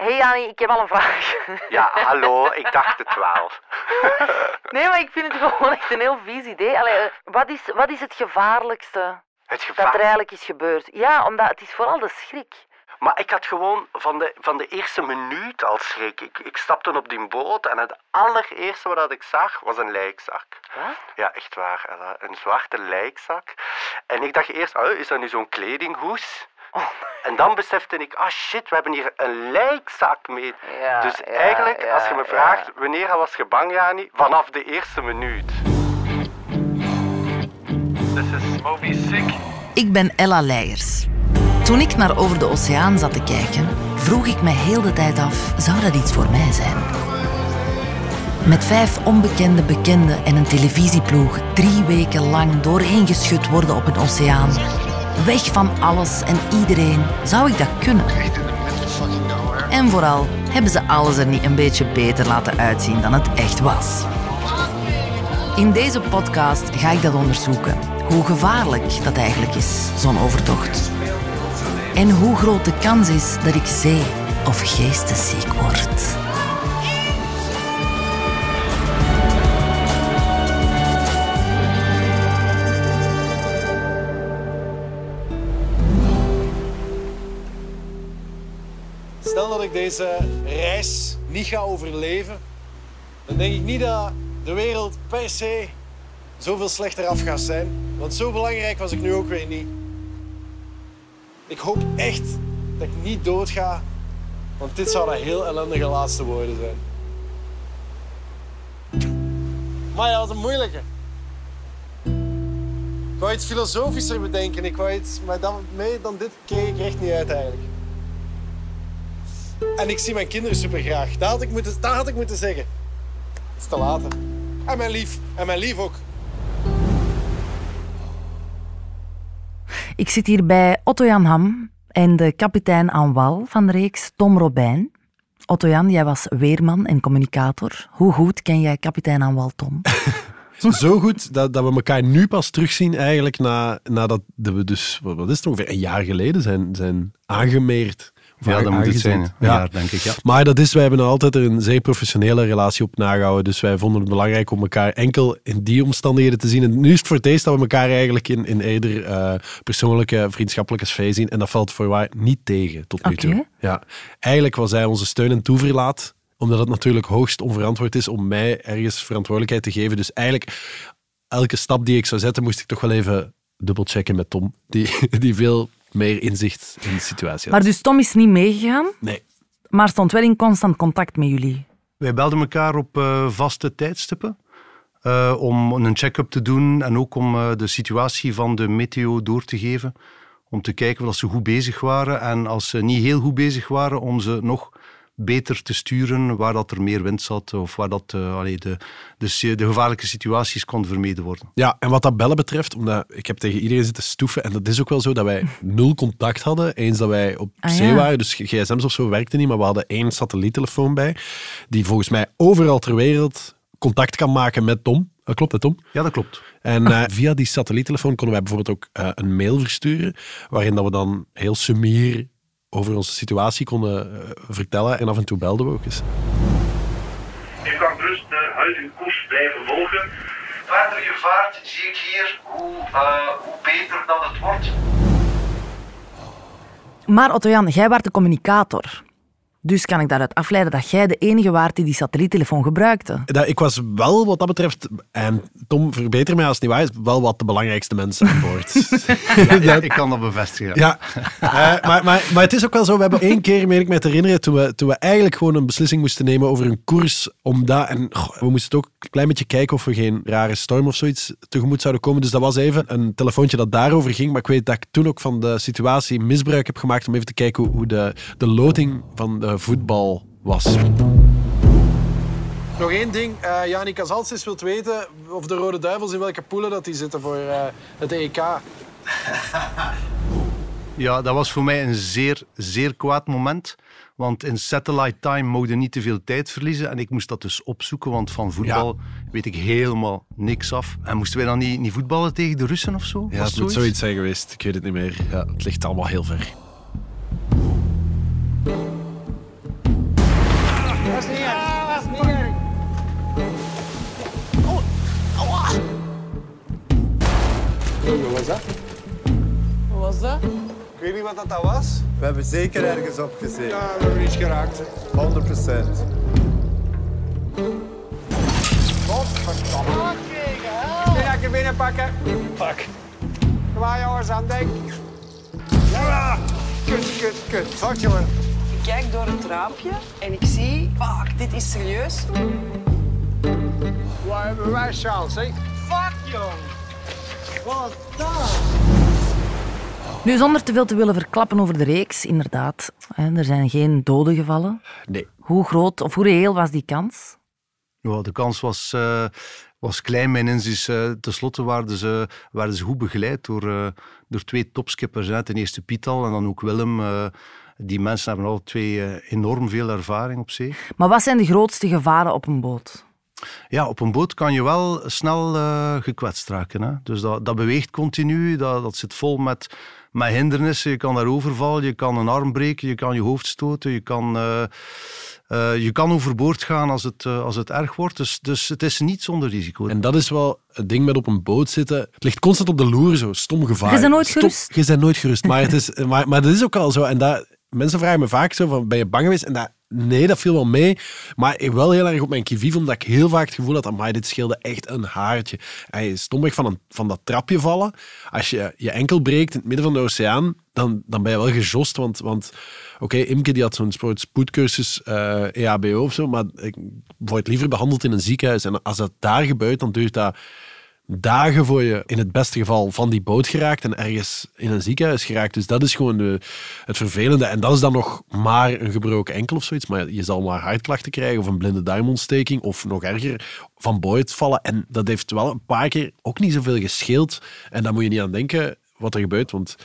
hey Jani, ik heb al een vraag. Ja, hallo, ik dacht het wel. nee, maar ik vind het gewoon echt een heel vies idee. Allee, eh, wat, is, wat is het gevaarlijkste Het dat gevaar. er eigenlijk is gebeurd? Ja, omdat het is vooral de schrik. Maar ik had gewoon van de, van de eerste minuut al schrik. Ik, ik stapte op die boot en het allereerste wat ik zag was een lijkzak. Wat? Ja, echt waar, Ella. Een zwarte lijkzak. En ik dacht eerst, oh, is dat nu zo'n kledinghoes? Oh. En dan besefte ik, ah shit, we hebben hier een lijkzak mee. Ja, dus ja, eigenlijk, ja, als je me ja. vraagt, wanneer was je bang, Jani? Vanaf de eerste minuut. This is Moby Sick. Ik ben Ella Leijers. Toen ik naar Over de Oceaan zat te kijken, vroeg ik me heel de tijd af: zou dat iets voor mij zijn? Met vijf onbekende bekenden en een televisieploeg drie weken lang doorheengeschud worden op een oceaan. Weg van alles en iedereen. Zou ik dat kunnen? En vooral, hebben ze alles er niet een beetje beter laten uitzien dan het echt was? In deze podcast ga ik dat onderzoeken. Hoe gevaarlijk dat eigenlijk is, zo'n overtocht. En hoe groot de kans is dat ik zee- of geestesziek word. Ik deze reis niet ga overleven, dan denk ik niet dat de wereld per se zoveel slechter af gaat zijn. Want zo belangrijk was ik nu ook weer niet. Ik hoop echt dat ik niet doodga, want dit zou de heel ellendige laatste woorden zijn. Maar ja, is een moeilijke. Ik wou iets filosofischer bedenken, ik wou iets, maar dan, nee, dan dit kreeg ik echt niet uit eigenlijk. En ik zie mijn kinderen super graag. Dat had ik moeten, dat had ik moeten zeggen. Het is te laat. hè. En mijn lief. En mijn lief ook. Ik zit hier bij Otto-Jan Ham en de kapitein aan wal van de reeks, Tom Robijn. Otto-Jan, jij was weerman en communicator. Hoe goed ken jij kapitein aan wal, Tom? Zo goed dat, dat we elkaar nu pas terugzien eigenlijk na, nadat we dus, wat wat is het ongeveer, een jaar geleden zijn, zijn aangemeerd. Ja, dat moet het zijn. Jaar, denk ik, ja. Maar dat is, wij hebben er altijd een zeer professionele relatie op nagehouden. Dus wij vonden het belangrijk om elkaar enkel in die omstandigheden te zien. En nu is het voor het eerst dat we elkaar eigenlijk in, in eerder eh, persoonlijke, vriendschappelijke sfeer zien. En dat valt voor waar niet tegen tot nu toe. Ja. Eigenlijk was hij onze steun en toeverlaat omdat het natuurlijk hoogst onverantwoord is om mij ergens verantwoordelijkheid te geven. Dus eigenlijk, elke stap die ik zou zetten, moest ik toch wel even dubbelchecken met Tom. Die, die veel meer inzicht in de situatie had. Maar dus Tom is niet meegegaan, Nee. maar stond wel in constant contact met jullie. Wij belden elkaar op eh, vaste tijdstippen eh, om een check-up te doen en ook om eh, de situatie van de meteo door te geven. Om te kijken of ze goed bezig waren en als ze niet heel goed bezig waren, om ze nog beter te sturen waar dat er meer wind zat of waar dat, eh, allee, de, de, de gevaarlijke situaties konden vermeden worden. Ja, en wat dat bellen betreft, omdat ik heb tegen iedereen zitten stoeven, en dat is ook wel zo dat wij nul contact hadden, eens dat wij op Ah, zee ja. waren, dus gsm's of zo werkte niet, maar we hadden één satelliettelefoon bij, die volgens mij overal ter wereld contact kan maken met Tom. Dat klopt, hè, Tom? Ja, dat klopt. En eh, via die satelliettelefoon konden wij bijvoorbeeld ook eh, een mail versturen, waarin dat we dan heel sumier over onze situatie konden eh, vertellen, en af en toe belden we ook eens. U kan gerust de huidige koers blijven volgen. Verder je vaart zie ik hier hoe, eh, hoe beter dat het wordt. Maar Otto-Jan, jij was de communicator. Dus kan ik daaruit afleiden dat jij de enige waart die die satelliettelefoon gebruikte. Dat, ik was wel, wat dat betreft, en Tom, verbeter mij als het niet waar is, wel wat de belangrijkste mensen aan boord. Ja, ik kan dat bevestigen. Ja, Eh, maar, maar, maar het is ook wel zo. We hebben één keer, meen ik me te herinneren, toen we, toen we eigenlijk gewoon een beslissing moesten nemen over een koers. Omdat, en goh, we moesten ook een klein beetje kijken of we geen rare storm of zoiets tegemoet zouden komen. Dus dat was even een telefoontje dat daarover ging. Maar ik weet dat ik toen ook van de situatie misbruik heb gemaakt om even te kijken hoe, hoe de, de loting van de voetbal was. Nog één ding. eh Janik Kazalsis wilt weten of de Rode Duivels in welke poelen dat die zitten voor eh, het EK. Ja, dat was voor mij een zeer, zeer kwaad moment. Want in satellite time mogen niet te veel tijd verliezen. En ik moest dat dus opzoeken, want van voetbal weet ik helemaal niks af. En moesten wij dan niet, niet voetballen tegen de Russen of zo? Ja, Was het moet zoiets zijn geweest. Ik weet het niet meer. Ja, het ligt allemaal heel ver. Ik weet niet wat dat, dat was. We hebben zeker ergens op gezeten. Ja, we hebben iets geraakt. 100 procent. Godverdomme. Kun je je binnenpakken? Pak. Kom maar jongens, aan denk. Ja! Kut, kut, kut. Fuck jongen. Ik kijk door het raampje en ik zie, fuck, dit is serieus. Waar hebben wij Charles, hè? Fuck jong. Wat dan? Nu, zonder te veel te willen verklappen over de reeks, inderdaad. hè, Er zijn geen doden gevallen. Nee. Hoe groot of hoe reëel was die kans? Ja, de kans was, eh, was klein. Mijn inziens, uh, tenslotte waren ze, waren ze goed begeleid door, eh, door twee topskippers. Hè. Ten eerste Pietal en dan ook Willem. Eh, die mensen hebben alle twee eh, enorm veel ervaring op zee. Maar wat zijn de grootste gevaren op een boot? Ja, op een boot kan je wel snel eh, gekwetst raken. Hè? Dus dat, dat beweegt continu, dat, dat zit vol met, met hindernissen. Je kan daar overvallen, je kan een arm breken, je kan je hoofd stoten, je kan, eh, eh, je kan overboord gaan als het, eh, als het erg wordt. Dus, dus het is niet zonder risico. En dat is wel het ding met op een boot zitten. Het ligt constant op de loer, zo stom gevaar. Je bent nooit Stom- gerust. Je bent nooit gerust. Maar, het is, maar, maar dat is ook al zo. En dat, mensen vragen me vaak zo van, ben je bang geweest? En dat, nee, dat viel wel mee. Maar ik wel heel erg op mijn kivief, omdat ik heel vaak het gevoel had, amai, dit scheelde echt een haartje. Je stomweg van, een, van dat trapje vallen. Als je je enkel breekt in het midden van de oceaan, dan, dan ben je wel gejost. Want, want oké, Imke die had zo'n spoedcursus eh, EHBO of zo, maar ik word liever behandeld in een ziekenhuis. En als dat daar gebeurt, dan duurt dat dagen voor je in het beste geval van die boot geraakt en ergens in een ziekenhuis geraakt. Dus dat is gewoon het vervelende. En dat is dan nog maar een gebroken enkel of zoiets. Maar je zal maar hartklachten krijgen of een blinde darmontsteking of nog erger van boord vallen. En dat heeft wel een paar keer ook niet zoveel gescheeld. En daar moet je niet aan denken wat er gebeurt, want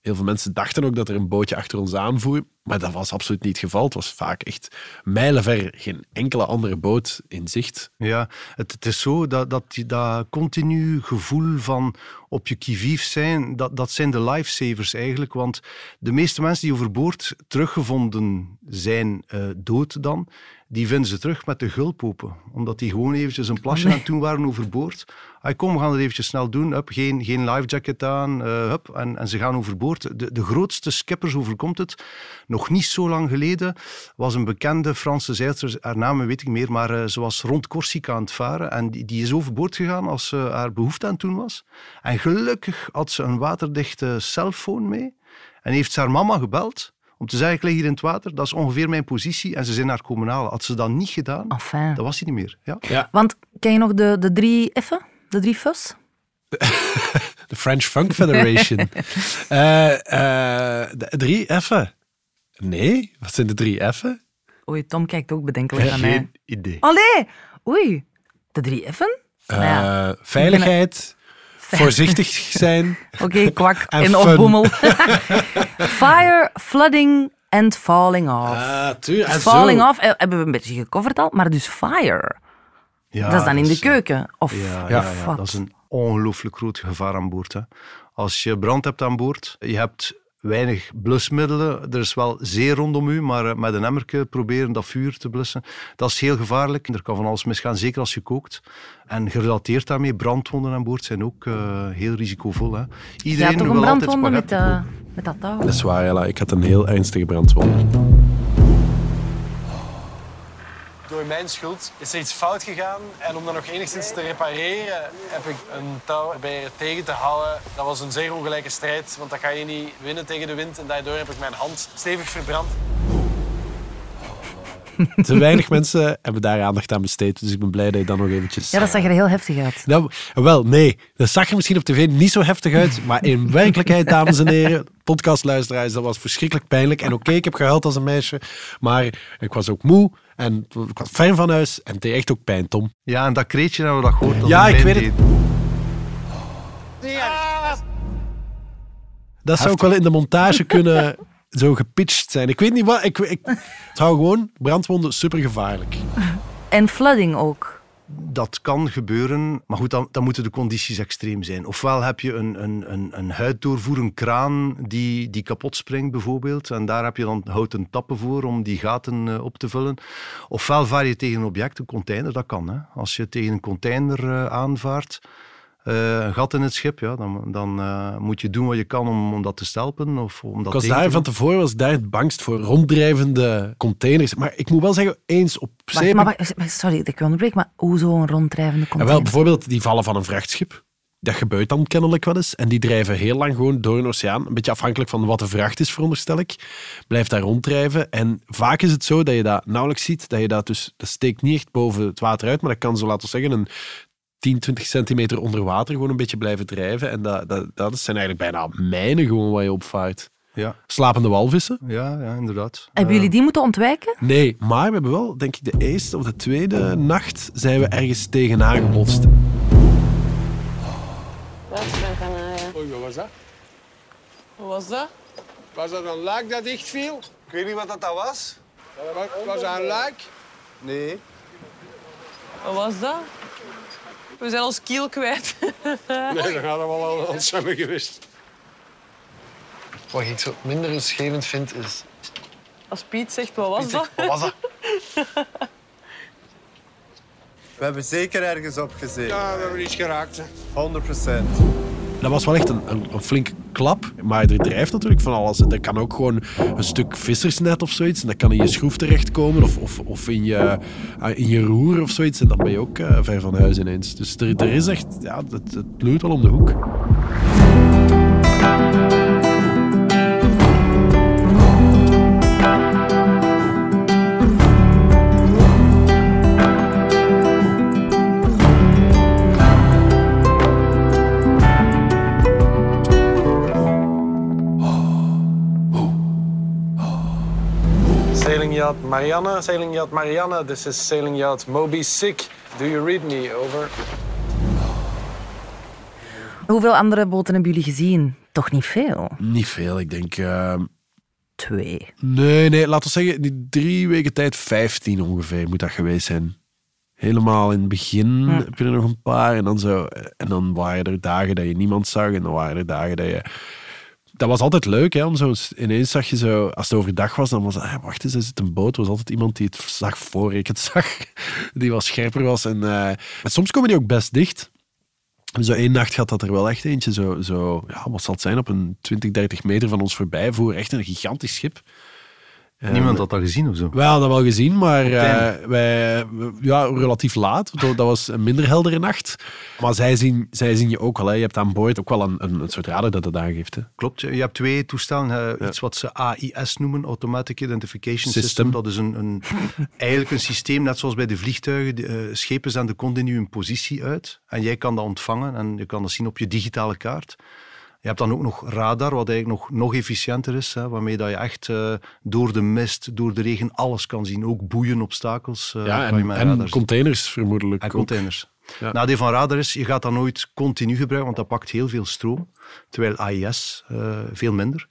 heel veel mensen dachten ook dat er een bootje achter ons aanvoer. Maar dat was absoluut niet het geval. Het was vaak echt mijlenver geen enkele andere boot in zicht. Ja, het, het is zo dat, dat, dat continu gevoel van op je kivief zijn, dat, dat zijn de lifesavers eigenlijk. Want de meeste mensen die overboord teruggevonden zijn, eh, dood dan, die vinden ze terug met de gulp open. Omdat die gewoon eventjes een plasje aan het doen waren overboord. Ah, kom, we gaan het eventjes snel doen. Hup, geen, geen lifejacket aan. eh, hup, en, en ze gaan overboord. De, de grootste skippers overkomt het. Nog niet zo lang geleden was een bekende Franse zeilster, haar naam weet ik meer, maar eh, ze was rond Corsica aan het varen. En die, die is overboord gegaan als ze haar behoefte aan het doen was. En gelukkig had ze een waterdichte cellfoon mee. En heeft ze haar mama gebeld om te zeggen, ik lig hier in het water, dat is ongeveer mijn positie. En ze zijn haar komen halen. Had ze dat niet gedaan, Enfin. dan was hij niet meer. Ja. Want ken je nog de, de drie F'en? De drie F's? De French Funk Federation. Eh, eh, de drie F'en. Nee, wat zijn de drie F'en? Oei, Tom kijkt ook bedenkelijk naar mij. Geen idee. Allee! Oei, de drie F'en? Nou ja, Eh, veiligheid, voorzichtig zijn. Oké, kwak En fun. opboemel. Fire, flooding and falling off. Ah, tuurlijk. Dus falling off eh, hebben we een beetje gecoverd al, maar dus fire. Ja, dat is dan in de keuken. Of, Ja, ja, ja, wat? dat is een ongelooflijk groot gevaar aan boord. Hè. Als je brand hebt aan boord, je hebt weinig blusmiddelen, er is wel zee rondom u, maar eh, met een emmerke proberen dat vuur te blussen, dat is heel gevaarlijk. Er kan van alles misgaan, zeker als je kookt. En gerelateerd daarmee, brandwonden aan boord zijn ook eh, heel risicovol. Hè. Iedereen had toch een altijd brandwonde met, eh, met dat touw? Dat is waar, Ella. Ik had een heel ernstige brandwonde. Door mijn schuld is er iets fout gegaan. En om dat nog enigszins te repareren, heb ik een touw bij tegen te houden. Dat was een zeer ongelijke strijd, want dat ga je niet winnen tegen de wind. En daardoor heb ik mijn hand stevig verbrand. Te weinig mensen hebben daar aandacht aan besteed. Dus ik ben blij dat je dan nog eventjes... Ja, dat zag er heel heftig uit. Nou, wel, nee. Dat zag er misschien op tv niet zo heftig uit. Maar in werkelijkheid, dames en heren, podcastluisteraars, dat was verschrikkelijk pijnlijk. En oké, ik heb gehuild als een meisje. Maar ik was ook moe. En ik was ver van huis. En het deed echt ook pijn, Tom. Ja, en dat kreetje hebben we dat gehoord. Dat Ja, ik weet het. Dat zou ook wel in de montage kunnen zo gepitcht zijn. Ik weet niet wat. Ik, ik, het hou gewoon brandwonden super gevaarlijk. En flooding ook. Dat kan gebeuren, maar goed, dan, dan moeten de condities extreem zijn. Ofwel heb je een, een, een, een huiddoorvoer, een kraan die, die kapot springt bijvoorbeeld. En daar heb je dan houten tappen voor om die gaten eh, op te vullen. Ofwel vaar je tegen een object, een container, dat kan. Hè. Als je tegen een container eh, aanvaart, eh, een gat in het schip, ja, dan, dan eh, moet je doen wat je kan om, om dat te stelpen. Of om dat Ik was daar van tevoren was daar het bangst voor ronddrijvende containers. Maar ik moet wel zeggen, eens op zee... maar, wacht, maar sorry dat ik je onderbreek, maar hoezo een ronddrijvende En wel, container? bijvoorbeeld die vallen van een vrachtschip. Dat gebeurt dan kennelijk wel eens. En die drijven heel lang gewoon door een oceaan. Een beetje afhankelijk van wat de vracht is, veronderstel ik. Blijft daar ronddrijven. En vaak is het zo dat je dat nauwelijks ziet. Dat je dat dus... Dat steekt niet echt boven het water uit, maar dat kan zo, laten we zeggen, een 10, 20 centimeter onder water gewoon een beetje blijven drijven. En dat, dat, dat zijn eigenlijk bijna mijnen gewoon waar je opvaart. Ja, Slapende walvissen? ja, ja inderdaad. Hebben Eh, jullie die moeten ontwijken? Nee, maar we hebben wel, denk ik, de eerste of de tweede nacht zijn we ergens tegenaan gebotst. Oei, wat was dat? Wat was dat? Was dat een luik dat dichtviel? Ik weet niet wat dat was. Was, was dat een luik? Nee. Wat was dat? We zijn ons kiel kwijt. Nee, dan gaat het wel al ons hebben geweest. Wat ik zo minder rustgevend vind is... Als Piet zegt, wat was dat? Wat was dat? We hebben zeker ergens op gezeten. Ja, we hebben iets geraakt. hè. 100 procent. Dat was wel echt een, een, een flinke klap. Maar er drijft natuurlijk van alles. Er kan ook gewoon een stuk vissersnet of zoiets. En dat kan in je schroef terechtkomen. Of, of, of in, je, ah, in je roer of zoiets. En dan ben je ook eh, ver van huis ineens. Dus er, er is echt... Ja, het, het wel om de hoek. Marianne, sailing yacht Marianne. This is sailing yacht Moby Sick. Do you read me? Over. Hoeveel andere boten hebben jullie gezien? Toch niet veel? Niet veel, ik denk... eh, Twee. nee, nee, laten we zeggen, die drie weken tijd, 15 ongeveer moet dat geweest zijn. Helemaal in het begin heb je er nog een paar. En dan, zo, en dan waren er dagen dat je niemand zag. En dan waren er dagen dat je... Dat was altijd leuk, hè, om zo... Ineens zag je zo... Als het overdag was, dan was het... ah, wacht eens, er zit een boot. Er was altijd iemand die het zag voor ik het zag. Die wat scherper was. En, eh, soms komen die ook best dicht. Hebben zo één nacht gehad dat er wel echt eentje zo, zo ja, wat zal het zijn, op een 20, 30 meter van ons voorbij voer. Echt een gigantisch schip. Eh, Niemand had dat gezien of zo? wij hadden dat wel gezien, maar eh, wij, ja, relatief laat. Dat dat was een minder heldere nacht. Maar zij zien, zij zien je ook wel. Hè. Je hebt aan boord ook wel een, een, een soort radar dat het aangeeft. Hè. Klopt, je hebt twee toestellen. Iets wat ze AIS noemen, Automatic Identification System. System. Dat is een, een, eigenlijk een systeem, net zoals bij de vliegtuigen. De, eh, schepen zenden continu een positie uit. En jij kan dat ontvangen en je kan dat zien op je digitale kaart. Je hebt dan ook nog radar, wat eigenlijk nog, nog efficiënter is. Hè, waarmee dat je echt eh, door de mist, door de regen, alles kan zien. Ook boeien, obstakels. eh, ja, kan je en, met containers vermoedelijk En ook. containers. Ja. Nadeel van radar is, je gaat dat nooit continu gebruiken, want dat pakt heel veel stroom. Terwijl AIS eh, veel minder.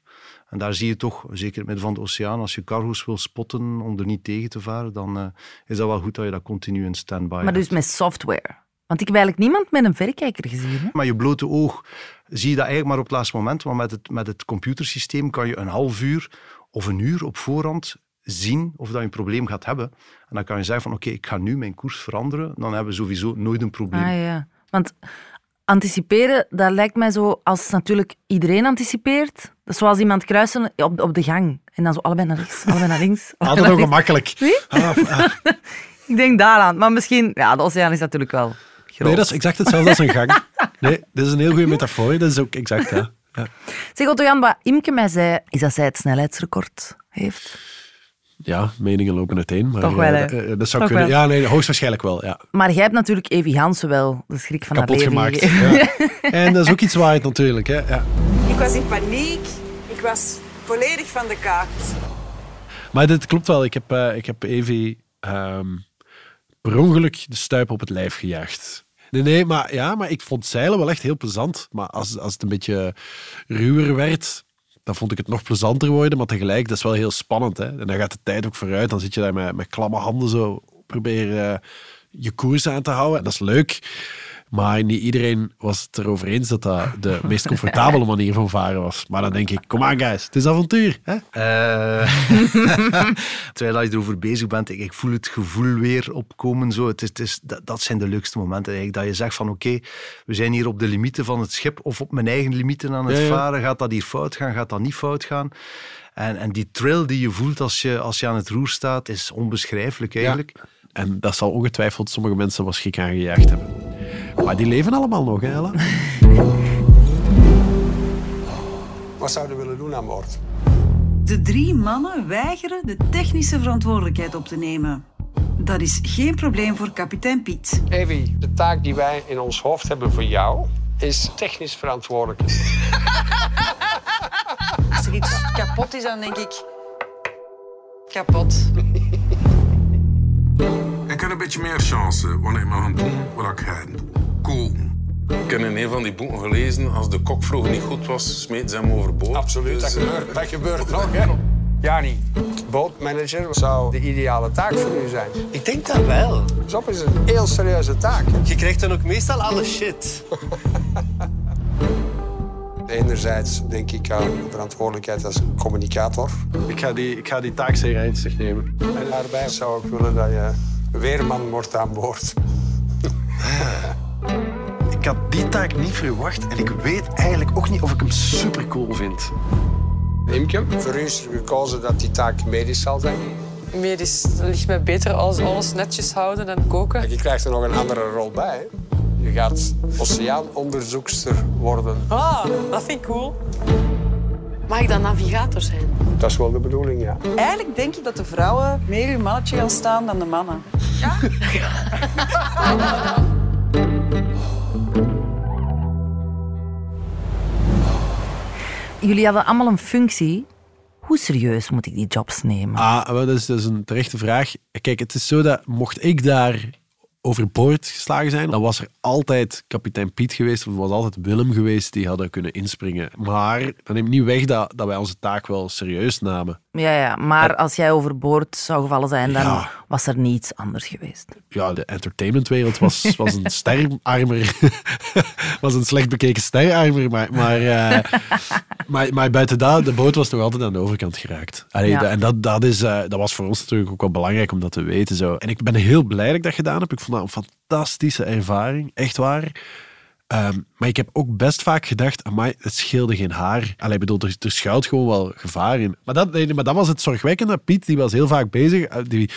En daar zie je toch, zeker in het midden van de oceaan, als je cargo's wil spotten om er niet tegen te varen, dan eh, is dat wel goed dat je dat continu in standby Maar hebt. dus met software. Want ik heb eigenlijk niemand met een verrekijker gezien. Hè? Maar je blote oog zie je dat eigenlijk maar op het laatste moment. Maar met het, met het computersysteem kan je een half uur of een uur op voorhand zien of dat je een probleem gaat hebben. En dan kan je zeggen van oké, ik ga nu mijn koers veranderen. Dan hebben we sowieso nooit een probleem. Ah ja. Want anticiperen, dat lijkt mij zo als natuurlijk iedereen anticipeert. Zoals iemand kruisen op, op de gang. En dan zo allebei naar rechts, allebei naar links. Altijd nog links. gemakkelijk. Ah, ah. Ik denk daaraan. Maar misschien, ja, de oceaan is natuurlijk wel groot. Nee, dat is exact hetzelfde als een gang. Nee, dit is een heel goede metafoor. Dat is ook exact, ja. ja. Zeg, Otto-Jan, wat Imke mij zei, is dat zij het snelheidsrecord heeft. Ja, meningen lopen uiteen. Maar Toch wel, eh, hè? eh, dat zou Toch kunnen. wel. Ja, nee, hoogstwaarschijnlijk wel. Ja. Maar jij hebt natuurlijk Evie Hansen wel de schrik van Kapot haar leven gemaakt. Ja. En dat is ook iets waard natuurlijk. Hè. Ja. Ik was in paniek. Ik was volledig van de kaart. Maar dit klopt wel. Ik heb, eh, ik heb Evie ehm, per ongeluk de stuip op het lijf gejaagd. Nee, nee, maar, ja, maar ik vond zeilen wel echt heel plezant. Maar als, als het een beetje ruwer werd, dan vond ik het nog plezanter worden. Maar tegelijk, dat is wel heel spannend. Hè? En dan gaat de tijd ook vooruit. Dan zit je daar met, met klamme handen zo proberen eh, je koers aan te houden. En dat is leuk. Maar niet iedereen was het erover eens dat dat de meest comfortabele manier van varen was. Maar dan denk ik, kom aan guys, het is avontuur. Hè? Eh, terwijl je erover bezig bent, ik, ik voel het gevoel weer opkomen. Zo. Het is, het is, dat, dat zijn de leukste momenten. Eigenlijk, dat je zegt van oké, we zijn hier op de limieten van het schip of op mijn eigen limieten aan het Ja, ja. varen. Gaat dat hier fout gaan? Gaat dat niet fout gaan? En, en die thrill die je voelt als je, als je aan het roer staat, is onbeschrijfelijk eigenlijk. En dat zal ongetwijfeld sommige mensen wel schrik aangejaagd hebben. Maar die leven allemaal nog, hè, Ella? Wat zouden we willen doen aan boord? De drie mannen weigeren de technische verantwoordelijkheid op te nemen. Dat is geen probleem voor kapitein Piet. Evie, de taak die wij in ons hoofd hebben voor jou is technisch verantwoordelijk. Als er iets kapot is, dan denk ik... Kapot. Ik heb een beetje meer chance wanneer ik gaan doen wat ik. Cool. Ik heb in een van die boeken gelezen, als de kok vroeger niet goed was, smeet ze hem overboord. Absoluut, dat Dus, eh, gebeurt, dat gebeurt nog, hè? Jani, bootmanager zou de ideale taak voor u zijn. Ik denk dat wel. Zop is een heel serieuze taak. Je krijgt dan ook meestal alle shit. Enerzijds denk ik aan de verantwoordelijkheid als communicator. Ik ga die, ik ga die taak zeer ernstig nemen. En daarbij zou ik willen dat je weerman wordt aan boord. Ik had die taak niet verwacht en ik weet eigenlijk ook niet of ik hem super cool vind. Imke, voor u is er gekozen dat die taak medisch zal zijn. Medisch ligt mij beter als alles netjes houden en koken. Je krijgt er nog een andere rol bij. hè. Je gaat oceaanonderzoekster worden. Ah, dat vind ik cool. Mag ik dan navigator zijn? Dat is wel de bedoeling, ja. Eigenlijk denk ik dat de vrouwen meer hun mannetje gaan staan dan de mannen. Jullie hadden allemaal een functie. Hoe serieus moet ik die jobs nemen? Ah, dat is, dat is een terechte vraag. Kijk, het is zo dat mocht ik daar overboord geslagen zijn, dan was er altijd kapitein Piet geweest of was altijd Willem geweest die hadden kunnen inspringen. Maar dat neemt niet weg dat, dat wij onze taak wel serieus namen. Ja, ja, maar als jij overboord zou gevallen zijn, dan Ja. was er niets anders geweest. Ja, de entertainmentwereld was, was een sterarmer. was een slecht bekeken sterarmer, maar, maar, eh, maar, maar buiten dat, de boot was toch altijd aan de overkant geraakt. Allee, Ja. de- en dat, dat, is, eh, dat was voor ons natuurlijk ook wel belangrijk om dat te weten. Zo. En ik ben heel blij dat ik dat gedaan heb. Ik vond dat een fantastische ervaring, echt waar. Ehm, maar ik heb ook best vaak gedacht, amai, het scheelde geen haar. Allee, bedoel, er, er schuilt gewoon wel gevaar in. Maar dat, nee, maar dat was het zorgwekkende. Piet, die was heel vaak bezig. eh, Die,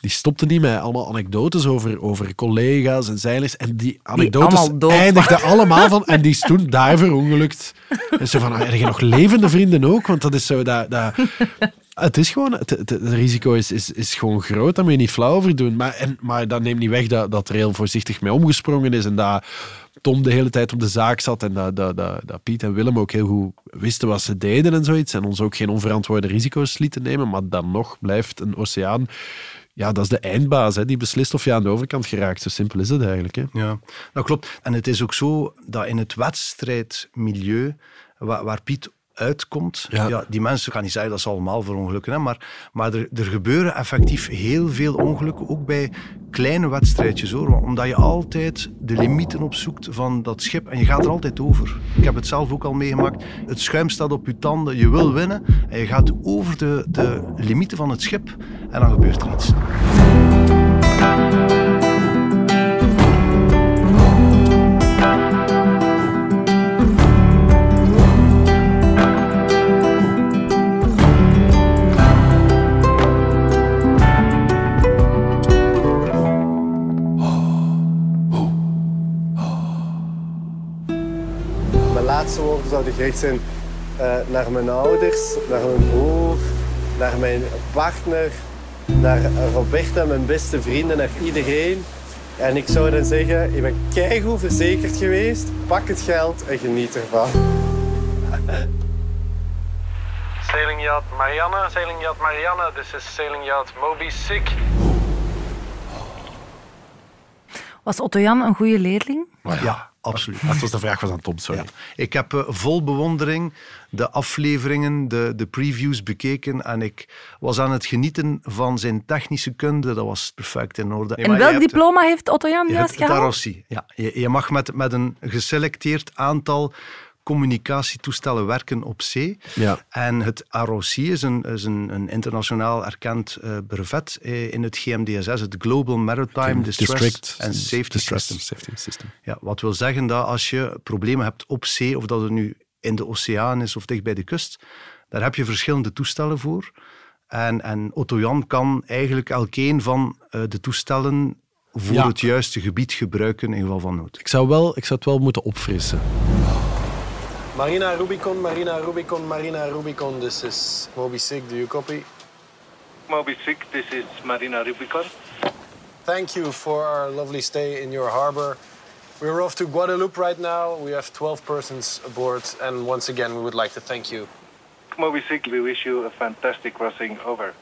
die stopte niet met allemaal anekdotes over, over collega's en zeilers. En die anekdotes allemaal dood eindigden allemaal van... En die is toen daar verongelukt. En zo van, ah, heb je nog levende vrienden ook? Want dat is zo... Dat, dat, het is gewoon... Het, het, het risico is, is, is gewoon groot. Daar moet je niet flauw over doen. Maar, en, maar dat neemt niet weg dat, dat er heel voorzichtig mee omgesprongen is. En dat Tom de hele tijd op de zaak zat. En dat, dat, dat, dat Piet en Willem ook heel goed wisten wat ze deden en zoiets. En ons ook geen onverantwoorde risico's lieten nemen. Maar dan nog blijft een oceaan... Ja, dat is de eindbaas. Hè. Die beslist of je aan de overkant geraakt. Zo simpel is het eigenlijk. Hè. Ja, dat klopt. En het is ook zo dat in het wedstrijdmilieu, waar, waar Piet uitkomt, ja. die mensen, ik ga niet zeggen dat ze allemaal verongelukken, hè, maar, maar er, er gebeuren effectief heel veel ongelukken, ook bij kleine wedstrijdjes hoor, omdat je altijd de limieten opzoekt van dat schip en je gaat er altijd over. Ik heb het zelf ook al meegemaakt. Het schuim staat op je tanden, je wil winnen en je gaat over de, de limieten van het schip en dan gebeurt er iets. Laatste woorden zouden gericht zijn eh, naar mijn ouders, naar mijn broer, naar mijn partner, naar Roberta, mijn beste vrienden, naar iedereen. En ik zou dan zeggen, je bent keigoed verzekerd geweest, pak het geld en geniet ervan. Sailing Yacht Marianne, Sailing Yacht Marianne, this is Sailing Yacht Moby Sick. Was Otto Jan een goede leerling? Ja. Absoluut. Dat was de vraag aan Tom, sorry. Ik heb eh, vol bewondering de afleveringen, de, de previews bekeken en ik was aan het genieten van zijn technische kunde. Dat was perfect in orde. En welk diploma heeft Otto Jan juist gehaald? Ja, je, je mag met, met een geselecteerd aantal communicatietoestellen werken op zee. Ja. En het ROC is een, is een, een internationaal erkend eh, brevet eh, in het GMDSS, het Global Maritime Distress District and Safety Distress System. Safety System. Ja, wat wil zeggen dat als je problemen hebt op zee, of dat het nu in de oceaan is of dicht bij de kust, daar heb je verschillende toestellen voor. En, en Otto Jan kan eigenlijk elkeen van eh, de toestellen voor Ja. het juiste gebied gebruiken in geval van nood. Ik zou, wel, ik zou het wel moeten opfrissen. Marina Rubicon, Marina Rubicon, Marina Rubicon. This is Moby Sick. Do you copy? Moby Sick, this is Marina Rubicon. Thank you for our lovely stay in your harbor. We're off to Guadeloupe right now. We have 12 persons aboard. And once again, we would like to thank you. Moby Sick, we wish you a fantastic crossing. Over.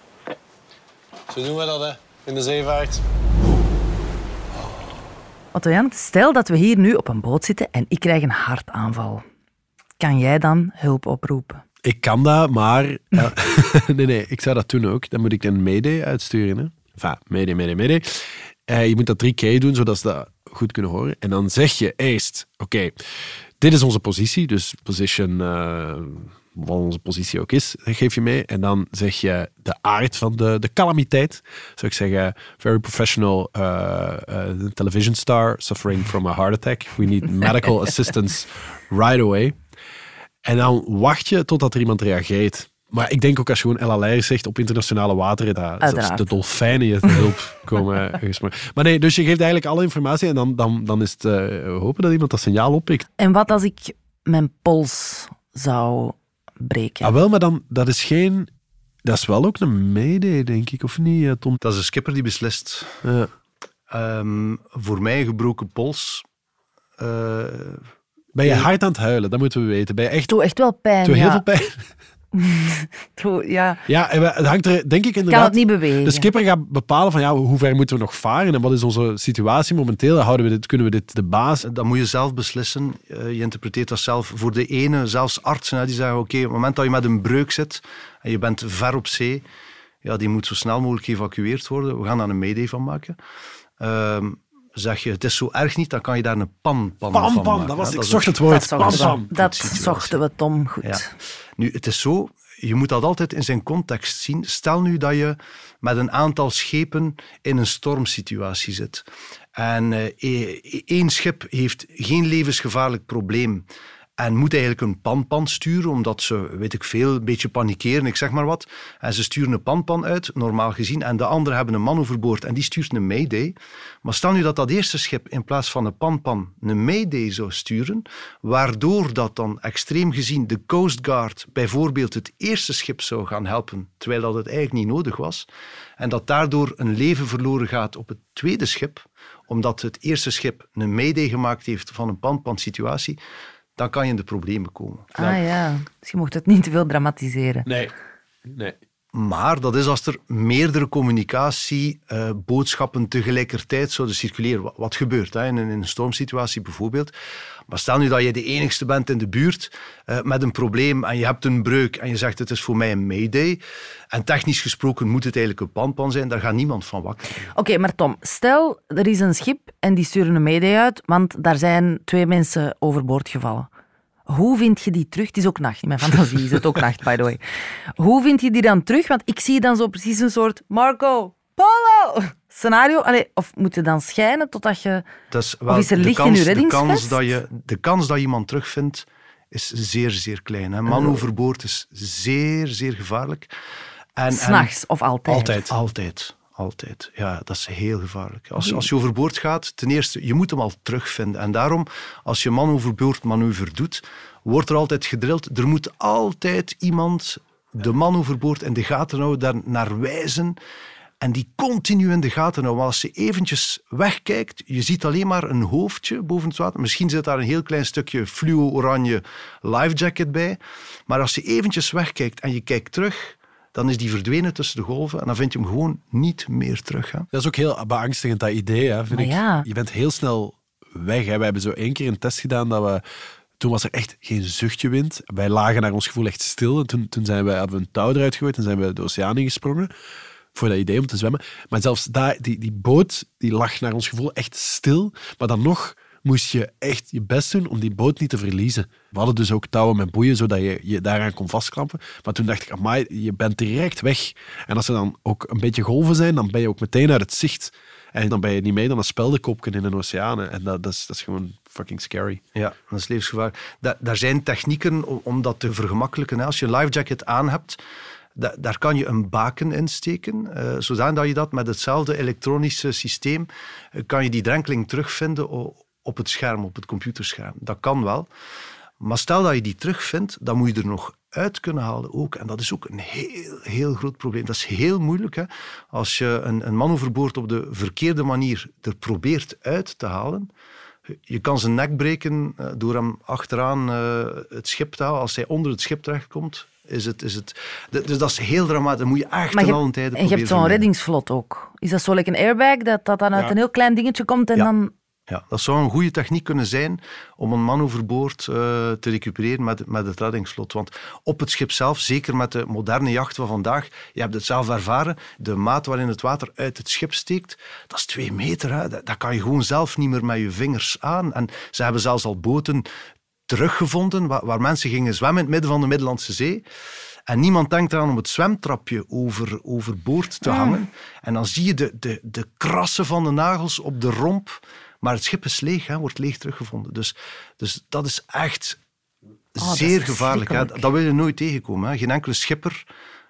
Zo doen we dat, hè. In de zeevaart. Otto Jan, stel dat we hier nu op een boot zitten en ik krijg een hartaanval. Kan jij dan hulp oproepen? Ik kan dat, maar... ja, nee, nee, ik zou dat doen ook. Dan moet ik een mayday uitsturen. Hè. Enfin, mayday, mayday. Eh, je moet dat drie keer doen, zodat ze dat goed kunnen horen. En dan zeg je eerst, oké, dit is onze positie. Dus position, eh, wat onze positie ook is, geef je mee. En dan zeg je de aard van de, de calamiteit. Zou ik zeggen, very professional uh, uh, television star suffering from a heart attack. We need medical assistance right away. En dan wacht je totdat er iemand reageert. Maar ik denk ook als je gewoon LLR zegt op internationale wateren, dat de dolfijnen je te hulp komen. Maar nee, dus je geeft eigenlijk alle informatie en dan, dan, dan is het eh, hopen dat iemand dat signaal oppikt. En wat als ik mijn pols zou breken? Ah, wel, maar dan, dat is geen... Dat is wel ook een mayday, denk ik, of niet, eh, Tom? Dat is een skipper die beslist. Ja. Ehm, voor mij een gebroken pols. eh, Ben je hard aan het huilen? Dat moeten we weten. Ben je echt... Doe echt wel pijn, Doe heel ja. veel pijn. Doe- ja. Ja, het hangt er denk ik kan inderdaad... het niet bewegen. De skipper gaat bepalen van ja, hoe ver moeten we nog varen en wat is onze situatie momenteel. Houden we dit, kunnen we dit de baas... Dat moet je zelf beslissen. Eh, je interpreteert dat zelf. Voor de ene, zelfs artsen, die zeggen oké, op het moment dat je met een breuk zit en je bent ver op zee, ja, die moet zo snel mogelijk geëvacueerd worden. We gaan daar een mayday van maken. Ehm, zeg je, het is zo erg niet, dan kan je daar een pan, pan, Pan, van pan, maken. dat was- ik zocht het woord. Dat Pan, zochten we, pan. dat zochten we Tom goed. Ja. Nu, het is zo, je moet dat altijd in zijn context zien. Stel nu dat je met een aantal schepen in een stormsituatie zit. En eh, e- e- één schip heeft geen levensgevaarlijk probleem. En moet eigenlijk een panpan sturen, omdat ze, weet ik veel, een beetje panikeren, ik zeg maar wat. En ze sturen een panpan uit, normaal gezien. En de anderen hebben een man overboord en die stuurt een mayday. Maar stel nu dat dat eerste schip in plaats van een panpan een mayday zou sturen, waardoor dat dan extreem gezien de Coast Guard bijvoorbeeld het eerste schip zou gaan helpen, terwijl dat het eigenlijk niet nodig was. En dat daardoor een leven verloren gaat op het tweede schip, omdat het eerste schip een mayday gemaakt heeft van een panpan situatie, dan kan je in de problemen komen. Ah ja, dus je mocht het niet te veel dramatiseren. Nee. Nee. Maar dat is als er meerdere communicatieboodschappen tegelijkertijd zouden circuleren. Wat, gebeurt hè? In, een, in een stormsituatie bijvoorbeeld. Maar stel nu dat je de enigste bent in de buurt eh, met een probleem en je hebt een breuk en je zegt het is voor mij een mayday. En technisch gesproken moet het eigenlijk een panpan zijn. Daar gaat niemand van wakker. Oké, maar Tom, stel er is een schip en die sturen een mayday uit, want daar zijn twee mensen overboord gevallen. Hoe vind je die terug? Het is ook nacht. In mijn fantasie is het ook nacht, by the way. Hoe vind je die dan terug? Want ik zie dan zo precies een soort Marco, Polo scenario. Allee, of moet je dan schijnen totdat je... Dat is of is er de licht kans, in je de reddingsvest? kans, dat je, de kans dat je iemand terugvindt is zeer, zeer klein. Hè. Man overboord is zeer, zeer gevaarlijk. En- S'nachts of altijd? Altijd. Altijd. Altijd. Ja, dat is heel gevaarlijk. Als, als je overboord gaat, ten eerste, je moet hem al terugvinden. En daarom, als je man overboord manoeuvre doet, wordt er altijd gedrild. Er moet altijd iemand de man overboord in de gaten houden, daar naar wijzen. En die continu in de gaten houden. Maar als je eventjes wegkijkt, je ziet alleen maar een hoofdje boven het water. Misschien zit daar een heel klein stukje fluo-oranje lifejacket bij. Maar als je eventjes wegkijkt en je kijkt terug, dan is die verdwenen tussen de golven en dan vind je hem gewoon niet meer terug. Hè. Dat is ook heel beangstigend, dat idee. Hè, vind Maar ik. ja. Je bent heel snel weg. Hè. We hebben zo één keer een test gedaan dat we... Toen was er echt geen zuchtje wind. Wij lagen naar ons gevoel echt stil. En toen, toen zijn we, hadden we een touw eruit gegooid en zijn we de oceaan ingesprongen. Voor dat idee om te zwemmen. Maar zelfs daar, die, die boot die lag naar ons gevoel echt stil. Maar dan nog moest je echt je best doen om die boot niet te verliezen. We hadden dus ook touwen met boeien, zodat je je daaraan kon vastklampen. Maar toen dacht ik, amai, je bent direct weg. En als er dan ook een beetje golven zijn, dan ben je ook meteen uit het zicht. En dan ben je niet mee dan een speldenkopje in een oceaan. En dat, dat, is, gewoon fucking scary. Ja, dat is levensgevaarlijk. Da daar zijn technieken om, dat te vergemakkelijken. Als je een life jacket aan hebt, da- daar kan je een baken in steken, eh, zodanig dat je dat met hetzelfde elektronische systeem eh, kan je die drenkeling terugvinden op het scherm, op het computerscherm. Dat kan wel. Maar stel dat je die terugvindt, dan moet je er nog uit kunnen halen ook. En dat is ook een heel, heel groot probleem. Dat is heel moeilijk. Hè? Als je een, een man overboord op de verkeerde manier er probeert uit te halen, je kan zijn nek breken eh, door hem achteraan eh, het schip te halen. Als hij onder het schip terechtkomt, is het... Is het dus dat is heel dramatisch. Dat moet je echt Maar ten je, allen tijde en je hebt zo'n reddingsvlot ook. Is dat zo like een airbag, dat dat dan uit Ja. een heel klein dingetje komt en Ja. dan... Ja, dat zou een goede techniek kunnen zijn om een man overboord eh, te recupereren met, met het reddingsvlot. Want op het schip zelf, zeker met de moderne jacht van vandaag, je hebt het zelf ervaren, de maat waarin het water uit het schip steekt, dat is twee meter. Hè. Dat, dat kan je gewoon zelf niet meer met je vingers aan. En ze hebben zelfs al boten teruggevonden waar, waar mensen gingen zwemmen in het midden van de Middellandse Zee. En niemand denkt eraan om het zwemtrapje over, overboord te Mm. hangen. En dan zie je de, de, de krassen van de nagels op de romp. Maar het schip is leeg, hè, wordt leeg teruggevonden. Dus, dus dat is echt Oh, is zeer gevaarlijk. Hè. Dat wil je nooit tegenkomen. Hè. Geen enkele schipper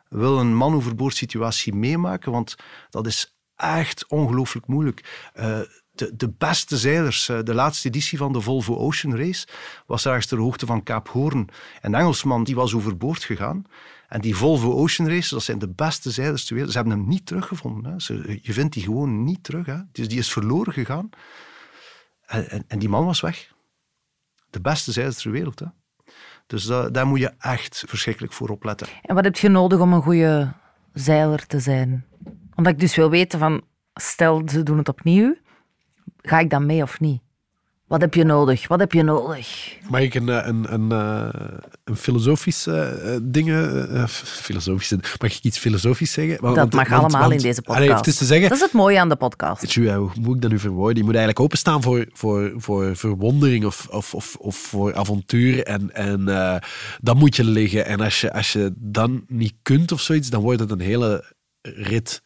wil een man overboord situatie meemaken, want dat is echt ongelooflijk moeilijk. Eh, de, de beste zeilers, eh, de laatste editie van de Volvo Ocean Race, was ergens ter hoogte van Kaap Hoorn. Een Engelsman die was overboord gegaan. En die Volvo Ocean Race, dat zijn de beste zeilers ter wereld. Ze hebben hem niet teruggevonden. Hè. Ze, je vindt die gewoon niet terug. Hè. Dus die is verloren gegaan. En, die man was weg. De beste zeilers ter wereld. Hè. Dus da- daar moet je echt verschrikkelijk voor opletten. En wat heb je nodig om een goede zeiler te zijn? Omdat ik dus wil weten van, stel ze doen het opnieuw, ga ik dan mee of niet? Wat heb je nodig? Wat heb je nodig? Mag ik een, eh, een, een, eh, een filosofisch eh, dingen... filosofische, mag ik iets filosofisch zeggen? Want- dat mag want- allemaal want- in deze podcast. Allee, het is te zeggen... Dat is het mooie aan de podcast. Hoe moet ik dat nu verwoorden? Je moet eigenlijk openstaan voor, voor, voor verwondering of, of, of, of voor avontuur. En, en dan moet je liggen. En als je, als je dan niet kunt of zoiets, dan wordt het een hele rit.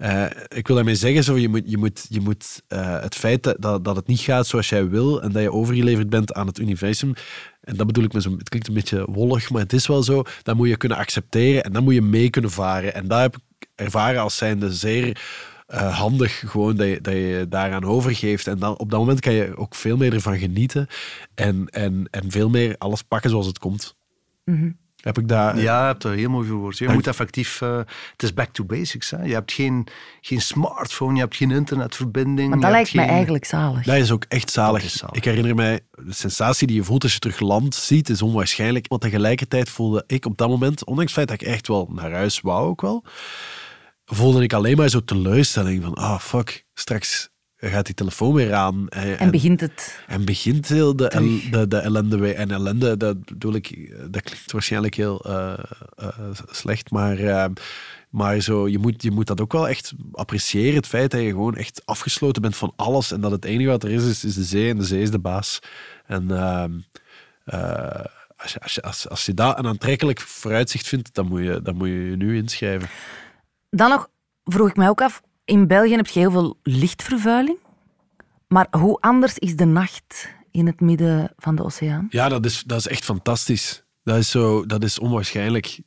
Eh, ik wil daarmee zeggen, zo, je moet, je moet, je moet eh, het feit dat, dat, het niet gaat zoals jij wil en dat je overgeleverd bent aan het universum, en dat bedoel ik met zo'n, het klinkt een beetje wollig, maar het is wel zo, dat moet je kunnen accepteren en dan moet je mee kunnen varen. En daar heb ik ervaren als zijnde zeer eh, handig gewoon dat je, dat je daaraan overgeeft. En dan, op dat moment kan je ook veel meer ervan genieten en, en, en veel meer alles pakken zoals het komt. Mhm. Heb ik daar... Ja, je hebt dat heel mooi verwoord. Je Dank. moet effectief... eh, het is back to basics. Hè. Je hebt geen, geen smartphone, je hebt geen internetverbinding. Maar je dat lijkt me geen- eigenlijk zalig. Dat is ook echt zalig. Dat is zalig. Ik herinner mij, de sensatie die je voelt als je terug land ziet, is onwaarschijnlijk. Want tegelijkertijd voelde ik op dat moment, ondanks het feit dat ik echt wel naar huis wou ook wel, voelde ik alleen maar zo teleurstelling van, ah fuck, straks gaat die telefoon weer aan. En, En begint het... en begint heel de, el- de, de ellende weer. En ellende, dat bedoel ik, dat klinkt waarschijnlijk heel eh, eh, slecht, maar, eh, maar zo, je, moet, je moet dat ook wel echt appreciëren. Het feit dat je gewoon echt afgesloten bent van alles en dat het enige wat er is, is, is de zee en de zee is de baas. En ehm, eh, als, je, als, je, als, als je dat een aantrekkelijk vooruitzicht vindt, dan moet je dan moet je, je nu inschrijven. Dan nog vroeg ik mij ook af, in België heb je heel veel lichtvervuiling. Maar hoe anders is de nacht in het midden van de oceaan? Ja, dat is, dat is echt fantastisch. Dat is, zo, dat is onwaarschijnlijk.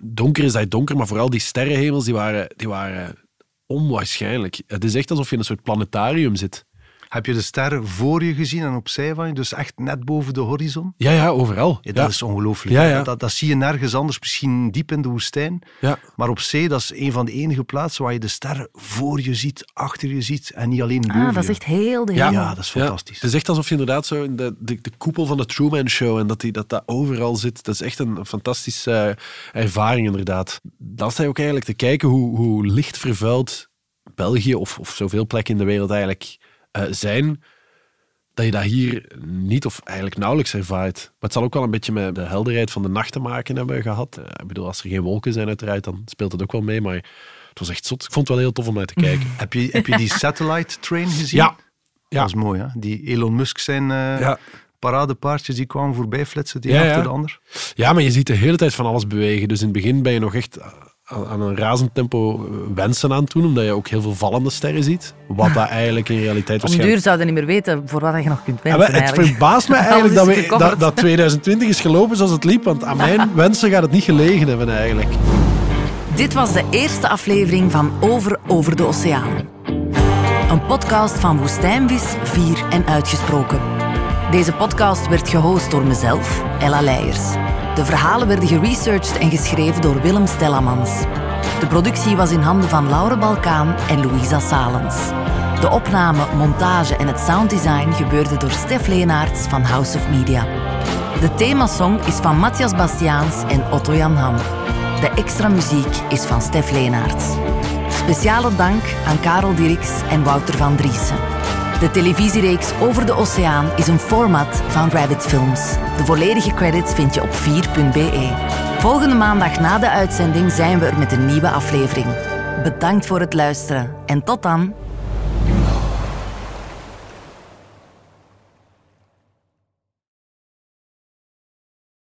Donker is dat donker, maar vooral die sterrenhemels die waren, die waren onwaarschijnlijk. Het is echt alsof je in een soort planetarium zit. Heb je de sterren voor je gezien en opzij van je? Dus echt net boven de horizon? Ja, ja, overal. Ja, dat Ja. is ongelooflijk. Ja. Dat, dat, zie je nergens anders, misschien diep in de woestijn. Ja. Maar op zee, dat is een van de enige plaatsen waar je de sterren voor je ziet, achter je ziet en niet alleen boven Ah, dat is echt heel de Ja, hemel. ja, dat is fantastisch. Het is echt alsof je inderdaad zo in de, de, de koepel van de Truman Show en dat die, dat, dat overal zit. Dat is echt een, fantastische eh, ervaring, inderdaad. Dan sta je ook eigenlijk te kijken hoe, hoe licht vervuild België of, of zoveel plekken in de wereld eigenlijk eh, zijn. dat je dat hier niet of eigenlijk nauwelijks ervaart. Maar het zal ook wel een beetje met de helderheid van de nacht te maken hebben gehad. Eh, Ik bedoel, als er geen wolken zijn uiteraard, dan speelt het ook wel mee. Maar het was echt zot. Ik vond het wel heel tof om naar te kijken. Heb je, heb je die satellite train gezien? Ja. ja. Dat is mooi, hè? Die Elon Musk zijn eh, Ja. paradepaardjes die kwamen voorbij flitsen, die Ja, achter ja. de ander. Ja, maar je ziet de hele tijd van alles bewegen. Dus in het begin ben je nog echt aan aan een razend tempo eh, wensen aan doen, omdat je ook heel veel vallende sterren ziet. Wat dat eigenlijk in realiteit Om waarschijnlijk... duur zouden niet meer weten voor wat je nog kunt Ja, wensen. het verbaast me eigenlijk dat, we, dat 2020 is gelopen zoals het liep, want aan mijn wensen gaat het niet gelegen hebben eigenlijk. Dit was de eerste aflevering van Over Over de Oceaan. Een podcast van Woestijnvis, Vier en Uitgesproken. Deze podcast werd gehost door mezelf, Ella Leijers. De verhalen werden geresearched en geschreven door Willem Stellamans. De productie was in handen van Laure Balkaan en Louisa Salens. De opname, montage en het sounddesign gebeurde door Stef Leenaerts van House of Media. De themasong is van Matthias Bastiaans en Otto Jan Ham. De extra muziek is van Stef Leenaerts. Speciale dank aan Karel Dirks en Wouter van Driessen. De televisiereeks Over de Oceaan is een format van Rabbit Films. De volledige credits vind je op 4.be. Volgende maandag na de uitzending zijn we er met een nieuwe aflevering. Bedankt voor het luisteren en tot dan.